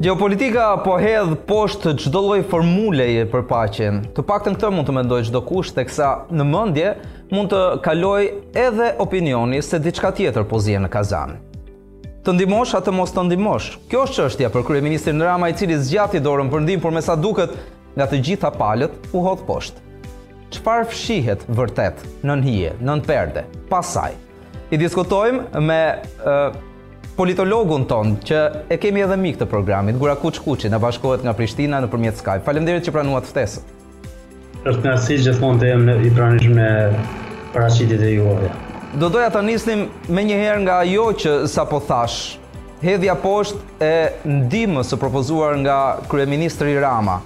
Geopolitika po hedh poshtë çdo lloj formuleje për paqen. Të paktën këtë mund të mendojë çdokush, teksa në mendje mund të kalojë edhe opinioni se diçka tjetër po zjen në kazan. Të ndihmosh a të mos të ndihmosh. Kjo është çështja për kryeministrin Rama i cili zgjati dorën për ndihmë, por me sa duket nga të gjitha palët u hodh poshtë. Çfarë fshihet vërtet nën hije, nën perde, pas saj? I diskutojmë me politologun tonë, që e kemi edhe mik të programit, Gurakuç Kuçi, na bashkohet nga Prishtina nëpërmjet Skype. Faleminderit që pranuat ftesën. Është kënaqësi gjithmonë të jem i pranishëm në paraqitjet e juaja. Do doja ta nisnim menjëherë nga ajo që sapo thashë, hedhja poshtë e ndihmës së propozuar nga Kryeministri Rama.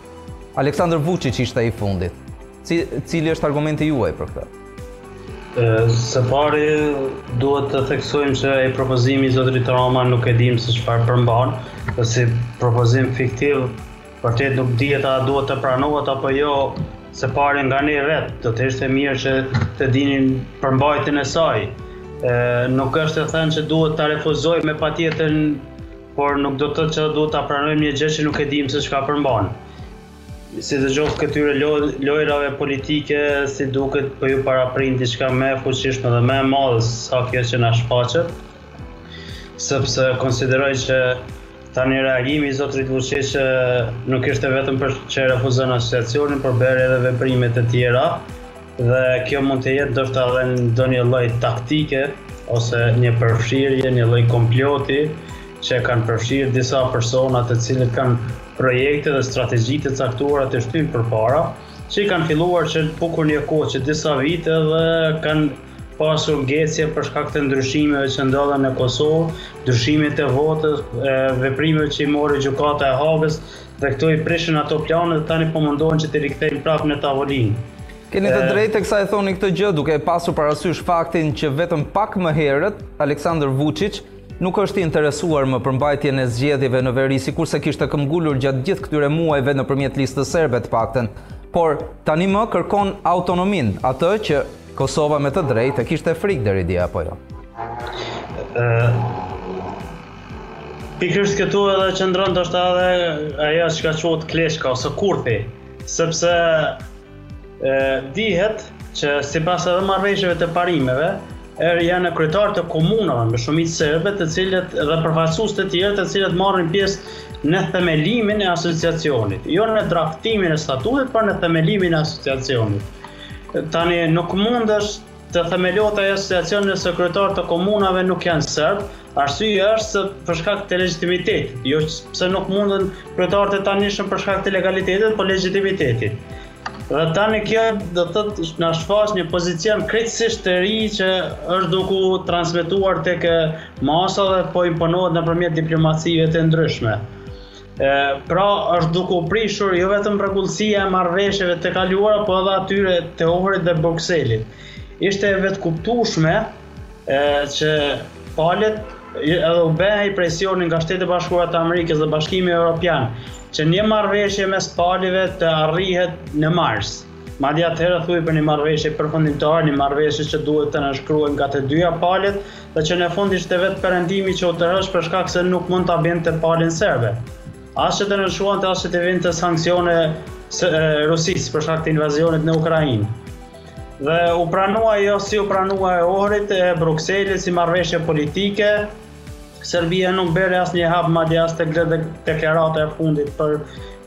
Aleksandër Vuçiç ishte i fundit. Cili është argumenti juaj për këtë? Së pari duhet të theksojmë që ai propozim i zotit Rama nuk e dimë se çfarë përmban, dhe si propozim fiktiv vërtet nuk dihet a duhet të pranohet apo jo së pari nga ne vetë, do të ishte mirë që të dinim përmbajtjen e saj. Ë nuk është e thënë që duhet ta refuzojmë me patjetër, por nuk do të thotë që duhet ta pranojmë një gjë që nuk e dimë se çka përmban. Sidoqoftë këtyre lojërave politike, si duket po ju paraprin diçka më e fuqishme dhe më e madhe se sa kjo që na shfaqet, sepse konsideroj që tani reagimi i zotit Vuçiq nuk ishte vetëm për që e refuzon asociacionin, por bëri edhe veprime të tjera dhe kjo mund të jetë ndoshta edhe ndonjë lloj taktike ose një përfshirje, një lloj komploti që kanë përfshirë disa persona të cilët kanë Projekte dhe strategji të caktuara t'i shtyjnë përpara, që i kanë filluar që bukur një kohë që disa vite dhe kanë pasur ngecje për shkak të ndryshimeve që ndodhen në Kosovë, ndryshimet e votës, veprimeve që i mori gjykata e Hagës dhe këto i prishën ato plane dhe tani po mundohen që t'i rikthejnë prapë në tavolinë. Keni të drejtë teksa e thoni këtë gjë duke e pasur parasysh faktin që vetëm pak më herët Aleksandër Vuçiç Nuk është i interesuar më për mbajtjen e zgjedhjeve në veri, sikurse kishte këmbgulur gjatë gjithë këtyre muajve nëpërmjet Listës Serbe të paktën. Por, tani më kërkon autonominë, atë që Kosova me të drejtë e kishte frikë deri dje apo jo? Pikërisht këtu edhe qëndron ndoshta edhe ajo çka quhet kleçka ose kurthi, sepse Dihet që sipas edhe marrëveshjeve të parimeve, e janë kryetarët e komunave me shumicë serbe, të cilët dhe përfaqësues të tjerë, të cilët marrin pjesë në themelimin e asociacionit, jo në draftimin e statutit, por në themelimin e asociacionit. Tani nuk mundesh Të themelohet ai asociacion nëse kryetarët e komunave nuk janë serb, arsyeja është se për shkak të legjitimitetit, jo pse nuk munden kryetarët e tanishëm për shkak të legalitetit, por legjitimitetit. Dhe tani kjo do të thotë na shfaq një pozicion krejtësisht të ri që është duke u transmetuar tek masa dhe po imponohet nëpërmjet diplomacive të ndryshme. Pra është duke u prishur jo vetëm rregullsia e marrëveshjeve të kaluara, por edhe atyre të Ohrit dhe Brukselit. Ishte e vetëkuptueshme që palët edhe u bëhej presioni nga Shtetet e Bashkuara të Amerikës dhe Bashkimi Evropian që një marrëveshje mes palëve të arrihet në mars. Madje atëherë thuhej për një marrëveshje përfundimtare, një marrëveshje që duhet të nënshkruhej nga të dyja palët, Dhe që në fund ishte vetë Perëndimi që u tërhoq për shkak se nuk mund ta bindte palën serbe. As që të nënshkruante as që të vinte sanksione Rusisë për shkak të invazionit në Ukrainë. Dhe u pranua ajo siç u pranua e Ohrit e Brukselit si marrëveshje politike, Serbia nuk bëri asnjë hap madje as te deklarata e fundit për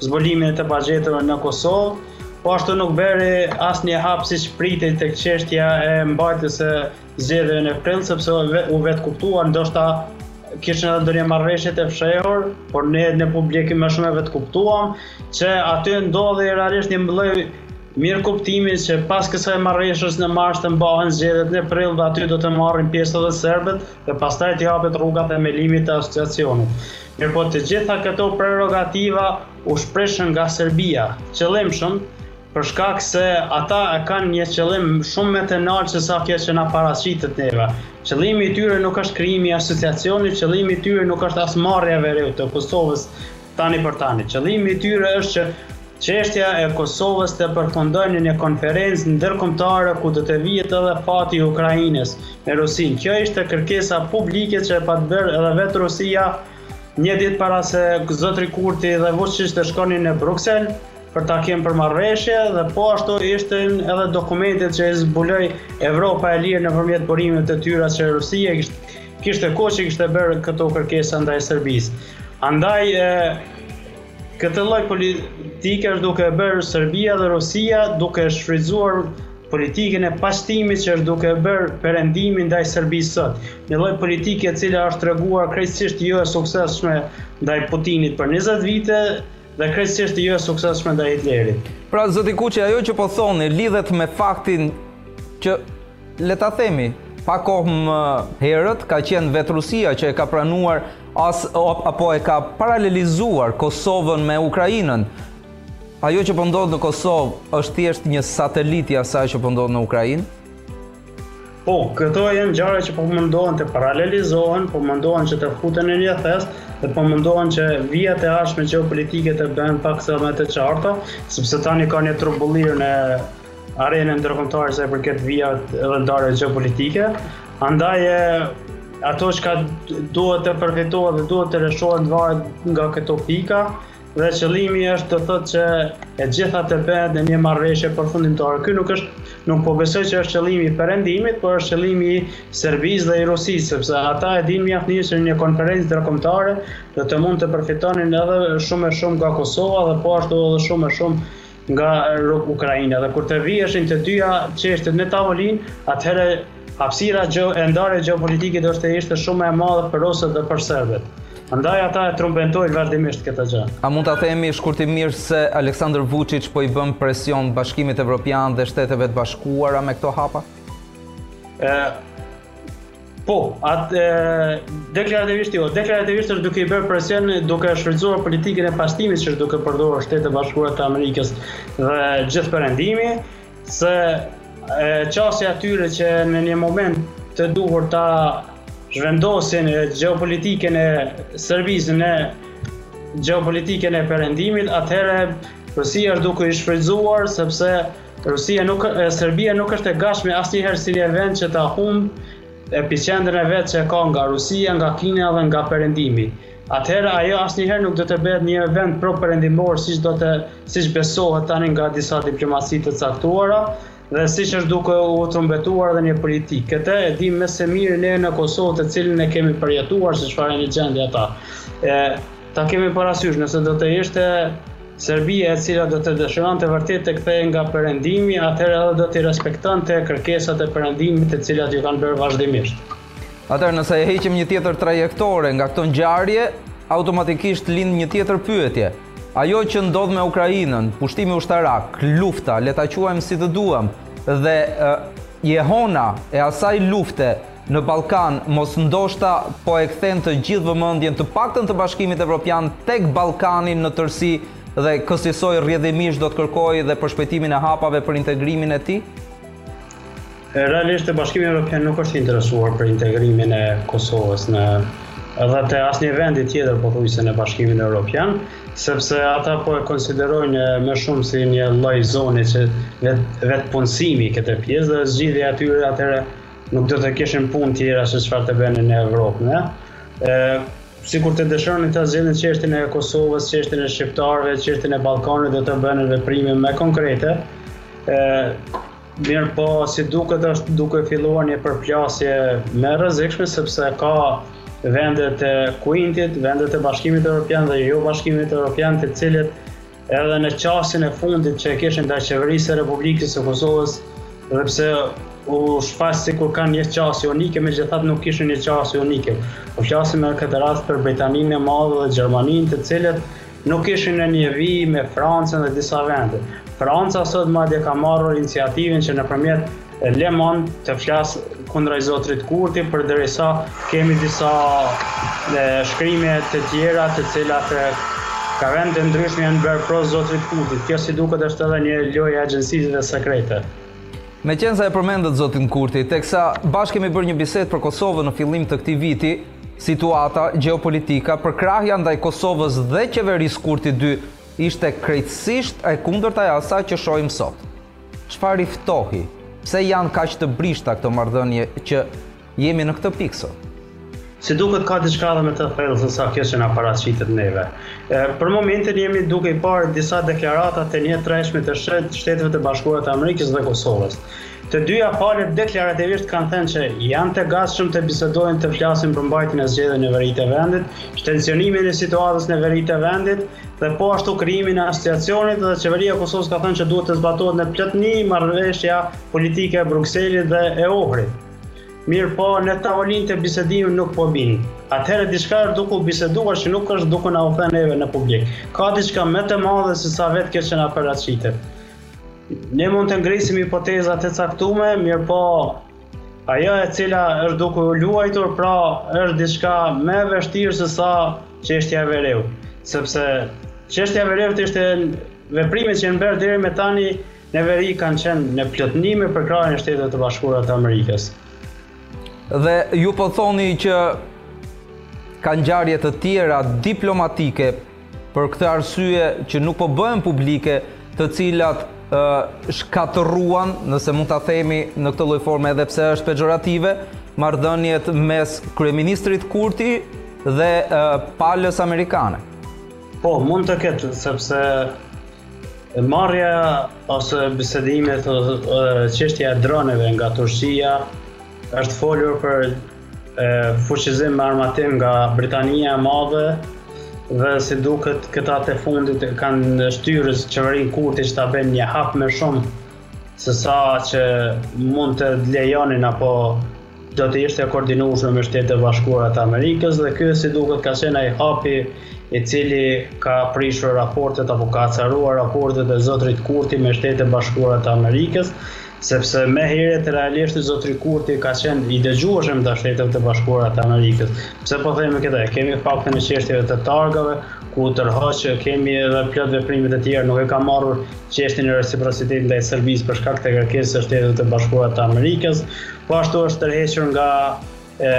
zbulimin e të pagjeturve në Kosovë, po ashtu nuk bëri asnjë hap siç pritej te çështja e mbajtjes së zgjedhjeve në prill sepse u vetëkuptua ndoshta kishin edhe ndonjë marrëveshje të fshehur, por ne në publik më shumë e vetëkuptuam që aty ndodhi realisht një lloj mirëkuptimi që pas kësaj marrëveshjes në mars të mbahen zgjedhjet në prill dhe aty do të marrin pjesë edhe serbët dhe pastaj t'i hapet rruga themelimit të asociacionit. Mirëpo të gjitha këto prerogativa u shprishën nga Serbia, qëllimshëm, Për shkak se ata e kanë një qëllim shumë më të lartë sesa kjo që na paraqitet neve. Qëllimi i tyre nuk është krijimi i asociacionit, qëllimi i tyre nuk është as marrja e veriut të Kosovës tani për tani. Qëllimi i tyre është që çështja e Kosovës të përfundojë në një konferencë ndërkombëtare ku do të vihet edhe fati i Ukrainës me Rusinë. Kjo ishte kërkesa publike që e pat bërë edhe vetë Rusia një ditë para se zotëri Kurti dhe Vuçiq të shkonin në Bruksel. për takim për marrëveshje dhe po ashtu ishten edhe dokumentet që i zbuloi Evropa e lirë nëpërmjet burimeve të tyre që Rusia kishte ko që kishte bërë këto kërkesa ndaj Serbisë. Andaj, e, këtë lloj politike është duke bërë Serbia dhe Rusia duke shfrytëzuar politikën e paqtimit që është duke bërë Perëndimi ndaj Serbisë sot. Një lloj politike e cila është treguar krejtësisht jo e suksesshme ndaj Putinit për 20 vite, Dhe krejtësisht jo e suksesshme ndaj Hitlerit. Pra zoti Kuçi ajo që po thoni lidhet me faktin që le ta themi pak kohë më herët ka qenë vetë Rusia që e ka pranuar as apo e ka paralelizuar Kosovën me Ukrainën. Ajo që po ndodh në Kosovë është thjesht një satelit i asaj që po ndodh në Ukrainë. Po, këto janë gjëra që po mundohen të paralelizohen, po mundohen që të futen në një thes dhe po mundohen që vijat e ardhshme gjeopolitike të bëhen pak sa më të qarta, sepse tani ka një turbullirë në arenën ndërkombëtare sa i përket vijave dhe ndarjeve gjeopolitike. Andaj ato çka duhet të përfitohet dhe duhet të lëshohet varet nga këto pika, Dhe qëllimi është do të thotë që e gjitha të bëhet në një marrëveshje përfundimtare. Ky nuk është nuk po besoj që është qëllimi i perëndimit, por është qëllimi i Serbisë dhe i Rusisë, sepse ata e dinë mjaft mirë se në një konferencë ndërkombëtare do të mund të përfitonin edhe shumë e shumë nga Kosova dhe po ashtu edhe shumë e shumë nga Ukraina dhe kur të viheshin të dyja çështjet në tavolinë, atëherë hapësira gjo, e ndarjes gjeopolitike do të ishte shumë më e madhe për rusët dhe për serbët. Andaj ata e trumbetojnë vazhdimisht këtë gjë. A mund ta themi shkurtimisht se Aleksandër Vuçiç po i bën presion Bashkimit Evropian dhe Shteteve të Bashkuara me këto hapa? E, Po, atë deklarativisht jo, deklarativisht është duke i bërë presion duke shfrytzuar politikën e paqësimit që është duke përdorur Shtetet e Bashkuara të Amerikës dhe gjithë perëndimi se qasja e tyre që në një moment të duhur ta zhvendosin gjeopolitikën e Serbisë në gjeopolitikën e perëndimit, atëherë Rusia është duke i shfrytzuar sepse Rusia nuk, Serbia nuk është e gatshme asnjëherë si një vend që ta humbë epiqendrën e vet që e ka nga Rusia, nga Kina dhe nga Perëndimi. Atëherë ajo asnjëherë nuk do të bëhet një vend pro-perëndimor siç do të siç besohet tani nga disa diplomaci të caktuara dhe siç është duke u trumbetuar edhe një politikë. Këtë e dimë më së miri ne në Kosovë të cilën e kemi përjetuar se çfarë janë në gjendje ata. E, Ta kemi parasysh, nëse do të ishte Serbia e cila do të dëshironte vërtet të kthehej nga Perëndimi, atëherë edhe do t'i respektonte kërkesat e Perëndimit të cilat iu kanë bërë vazhdimisht. Atëherë nëse e heqim një tjetër trajektore nga këto ngjarje, automatikisht lind një tjetër pyetje. Ajo që ndodh me Ukrainën, pushtimi ushtarak, lufta, le ta quajmë si të duam, dhe jehona e asaj lufte, në Ballkan, mos ndoshta po e kthen të gjithë vëmendjen të paktën të Bashkimit Evropian tek Ballkani në tërësi dhe kësisoj rrjedhimisht do të kërkojë dhe përshpejtimin e hapave për integrimin e tij? Realisht Bashkimi Evropian nuk është i interesuar për integrimin e Kosovës në dhe të asnjë vendi tjetër pothuajse në Bashkimin Evropian, sepse ata po e konsiderojnë më shumë si një lloj zone që vetëpunësimi këtë pjesë dhe zgjidhja e tyre atëherë Nuk do të kishin punë tjetër se çfarë të bënin në Evropë, ne? Ë sikur të dëshironin ta zgjidhin çështjen e Kosovës, çështjen e shqiptarëve, çështjen e Ballkanit do të bënin veprime më konkrete. Ë mirëpo si duket është duke filluar një përplasje më e rrezikshme sepse ka vendet e Kuintit, vendet e Bashkimit Evropian dhe jo Bashkimit Evropian të cilat Edhe në qasjen e fundit që e kishin ndaj qeverisë së Republikës së Kosovës, edhe pse u shfaq sikur kanë një qasje unike, megjithatë nuk kishin një qasje unike. Po flasim në këtë rast për Britaninë e Madhe dhe Gjermaninë, të cilat nuk ishin në një vijë me Francën dhe disa vende. Franca sot madje ka marrur iniciativën që nëpërmjet Le Monde të flasë kundrejt zotërit Kurti përderisa kemi disa shkrime të tjera të cilat nga vende të ndryshme janë bërë pro zotërit Kurti. Kjo si duket është edhe një lojë e agjencive sekrete. Meqenëse e përmendët zotin Kurti, teksa bashkë kemi bërë një bisedë për Kosovën në fillim të këtij viti, situata gjeopolitike, përkrahja ndaj Kosovës dhe qeverisë Kurti 2 ishte krejtësisht e kundërta e asaj që shohim sot. Çfarë i ftohi? Pse janë kaq të brishta këto marrëdhënie që jemi në këtë pikë sot? Si duket ka diçka edhe më të thellë sesa kjo që na paraqitet neve. E, për momentin jemi duke i parë disa deklarata të njëtrajtshme të Shteteve të Bashkuara të Amerikës dhe Kosovës. Të dyja palët deklarativisht kanë thënë që janë të gatshëm të bisedojnë të flasin për mbajtjen e zgjedhjeve në veri të vendit, shtensionimin e situatës në veri të vendit, dhe po ashtu krijimin e asociacionit dhe qeveria e Kosovës ka thënë që duhet të zbatohet në plotni marrëveshja politike e Brukselit dhe e Ohrit. Mirëpo, në tavolinë të bisedimit nuk po bien. Atëherë diçka është duke u biseduar që nuk është duke na u thënë neve në publik. Ka diçka më të madhe sesa vetë kjo që na paraqitet. Ne mund të ngrehim hipoteza të caktume, mirëpo Ajo e cila është duke u luajtur pra është diçka më e vështirë sesa çështja e veriut, sepse çështja e veriut ishte veprimet që janë bërë deri më tani në veri kanë qenë në plotni me përkrahjen e Shteteve të Bashkuara të Amerikës. Dhe ju po thoni që ka ngjarje të tjera diplomatike Për këtë arsye që nuk po bëhen publike, të cilat shkatërruan, nëse mund ta themi në këtë lloj forme edhe pse është pezhorative, marrëdhëniet mes kryeministrit Kurti dhe palës amerikane. Po, mund të ketë, sepse marrja ose bisedimet ose çështja e droneve nga Turqia është folur për fuqizim me armatim nga Britania e Madhe dhe si duket këta të fundit kanë shtyrë qeverinë Kurti që ta bëjë një hap më shumë sesa që mund të lejonin apo do të ishte e koordinueshme me Shtetet e Bashkuara të Amerikës dhe ky si duket ka qenë ai hapi i cili ka prishur raportet apo ka acaruar raportet e zotrit Kurti me Shtetet e Bashkuara të Amerikës Sepse më herët realisht zotri Kurti ka qenë i dëgjueshëm nga Shtetet e Bashkuara të Amerikës. Pse po themi këtë? Kemi faktin e çështjeve të targave, ku u tërhoq kemi edhe plot veprime të tjera, nuk e ka marrur çështjen e reciprocitetit ndaj Serbisë për shkak të kërkesës së Shteteve të Bashkuara të Amerikës. Po ashtu është tërhequr nga e,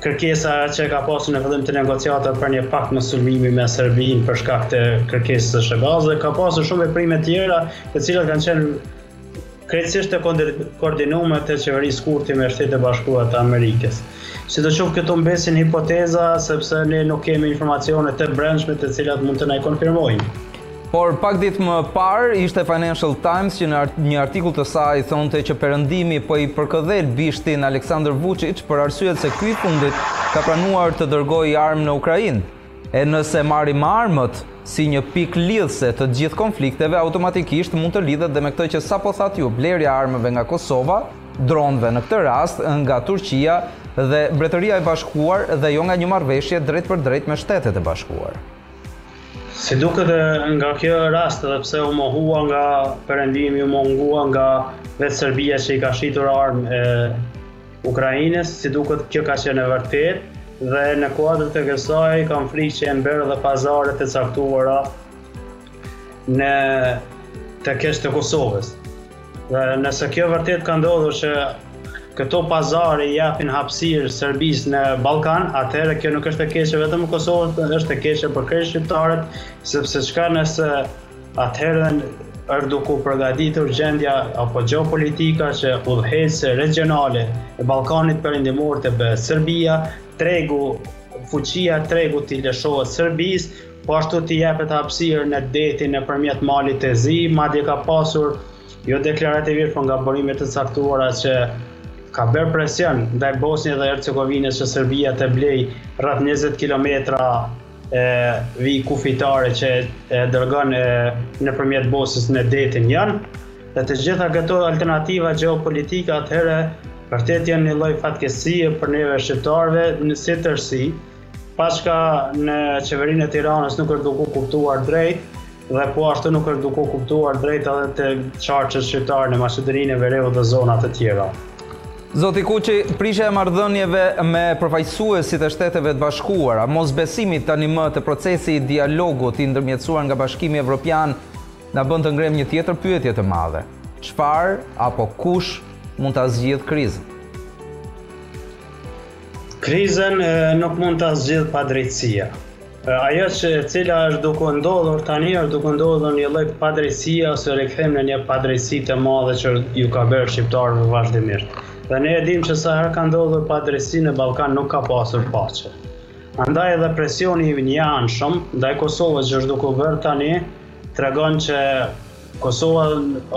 Kërkesa që ka pasur në fillim të negociatave për një pakt mossulmimi me Serbinë për shkak të kërkesës së SHBA-s dhe ka pasur shumë veprime të tjera, të cilat kanë qenë krejtësisht të koordinume të qeverisë Kurti me Shtetet e Bashkuara të Amerikës. Sido qoftë këto mbesin hipoteza sepse ne nuk kemi informacione të brendshme të cilat mund të na i konfirmojnë. Por pak ditë më parë ishte Financial Times që në një artikull të saj thonte që Perëndimi po i përkëdhel bishtin Aleksandr Vuçiç për arsyet se ky i fundit ka pranuar të dërgojë armë në Ukrainë. E nëse marrim armët si një pikë lidhëse të gjithë konflikteve, automatikisht mund të lidhet dhe me këtë që sapo thatë ju, blerja e armëve nga Kosova, dronëve në këtë rast nga Turqia dhe Mbretëria e Bashkuar dhe jo nga një marrëveshje drejtpërdrejt me Shtetet e Bashkuara. Si duket edhe nga ky rast edhe pse u mohua nga Perëndimi, u mohua nga vetë Serbia që i ka shitur armë Ukrainës, si duket kjo ka qenë e vërtetë dhe në kuadër të kësaj kam frikë që janë bërë edhe pazaret e caktuara në të keqe të Kosovës. Nëse kjo vërtet ka ndodhur që këto pazare i japin hapësirë Serbisë në Ballkan, atëherë kjo nuk është e keqe vetëm për Kosovë, është e keqe për krejt shqiptarët, sepse çka nëse atëherë është duke u përgatitur gjendja apo gjeopolitika që udhëheqëse regionale e Ballkanit Perëndimor të bëhet Serbia, tregu fuqia, tregu t'i lëshohet Serbisë, Po ashtu t'i jepet hapësirë në detin nëpërmjet Malit të Zi, madje ka pasur jo deklarativisht, por nga burime të caktuara që ka bërë presion ndaj Bosnjës dhe Hercegovinës që Serbia të blejë rreth 20 kilometra vijë kufitare që e dërgon nëpërmjet Bosnjës në detin Jon. Dhe të gjitha këto alternativa gjeopolitike atëherë vërtet janë një lloj fatkeqësie për neve shqiptarëve si tërësi, Paçka në qeverinë e Tiranës nuk është duke u kuptuar drejt dhe po ashtu nuk është duke u kuptuar drejt edhe te qarqet shqiptare në Maqedoninë e Veriut dhe zona të tjera. Zoti Kuçi, prishja e marrëdhënieve me përfaqësuesit e Shteteve të Bashkuara, mosbesimi tanimë te procesi i dialogut i ndërmjetësuar nga Bashkimi Evropian na bën të ngremë një tjetër pyetje të madhe. Çfarë apo kush mund ta zgjidhë krizën? Krizën nuk mund ta zgjidhë padrejtësia. Ajo e cila është duke ndodhur tani është duke ndodhur një lloj padrejtësie ose rikthim në një padrejtësi të madhe që iu ka bërë shqiptarëve vazhdimisht. Dhe ne e dimë që sa herë ka ndodhur padrejtësi në Ballkan nuk ka pasur paqe. Andaj edhe presioni i njëanshëm ndaj Kosovës që është duke u bërë tani tregon që Kosova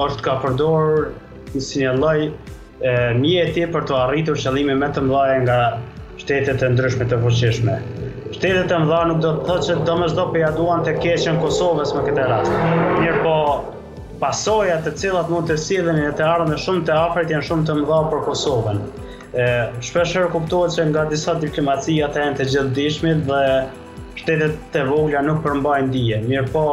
është kah përdoret si një lloj mjeti për të arritur qëllime më të mdhaja nga shtetet e ndryshme të fuqishme. Shtetet e mdha nuk do të thotë se domosdo po ia duan të keqen Kosovës në këtë rast. Mirëpo, pasojat të cilat mund të sillen në të ardhmen shumë të afërt janë shumë të mdha për Kosovën. Shpeshherë kuptohet që nga disa diplomaci ata janë të gjithëdijshmit dhe shtetet e vogla nuk përmbajnë dije. Mirëpo,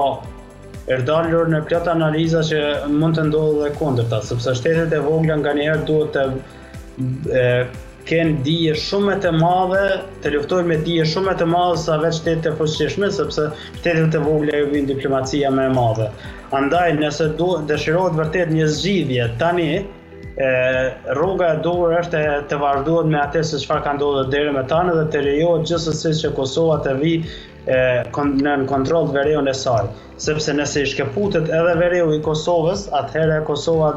është dalur në plot analiza që mund të ndodhë dhe kundërta, sepse shtetet e vogla nganjëherë duhet të e, kenë dije shumë më të madhe, të luftojnë me dije shumë më të madhe sa vetë shtetet e fuqishme, sepse shtetet e vogla iu vyen diplomacia më e madhe. Andaj nëse do dëshirohet vërtet një zgjidhje tani, e, rruga e duhur është e, të vazhdohet me atë se çfarë ka ndodhur deri më tani dhe të lejohet gjithsesi që Kosova të vi e nën kontroll veriun e saj, sepse nëse i shkëputet edhe veriu i Kosovës, atëherë Kosova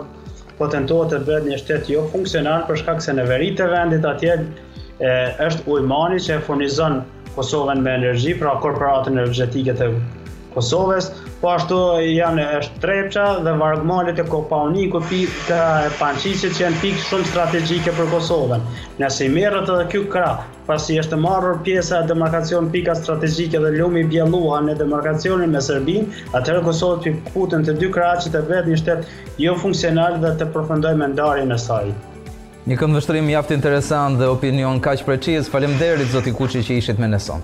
po tentohet të bëhet një shtet jofunksional për shkak se në veri të vendit atje e, është Ujmani që e furnizon Kosovën me energji, pra korporatën energjetike të Kosovës, po ashtu janë është Trepça dhe vargmalet e Kopaonikut, pika e Pançiqit që janë pikë shumë strategjike për Kosovën. Nëse i merret edhe ky krah Pasi është marrur pjesa e demarkacion pika strategjike dhe lumi Bjelluha në demarkacionin me Serbinë, atëherë Kosovës t'i këputen të dy krahët që të bëhet një shtet jofunksional dhe të përfundojë me ndarjen e saj. Një këndvështrim mjaft interesant dhe opinion kaq preciz, faleminderit zoti Kuçi që ishit me ne sot.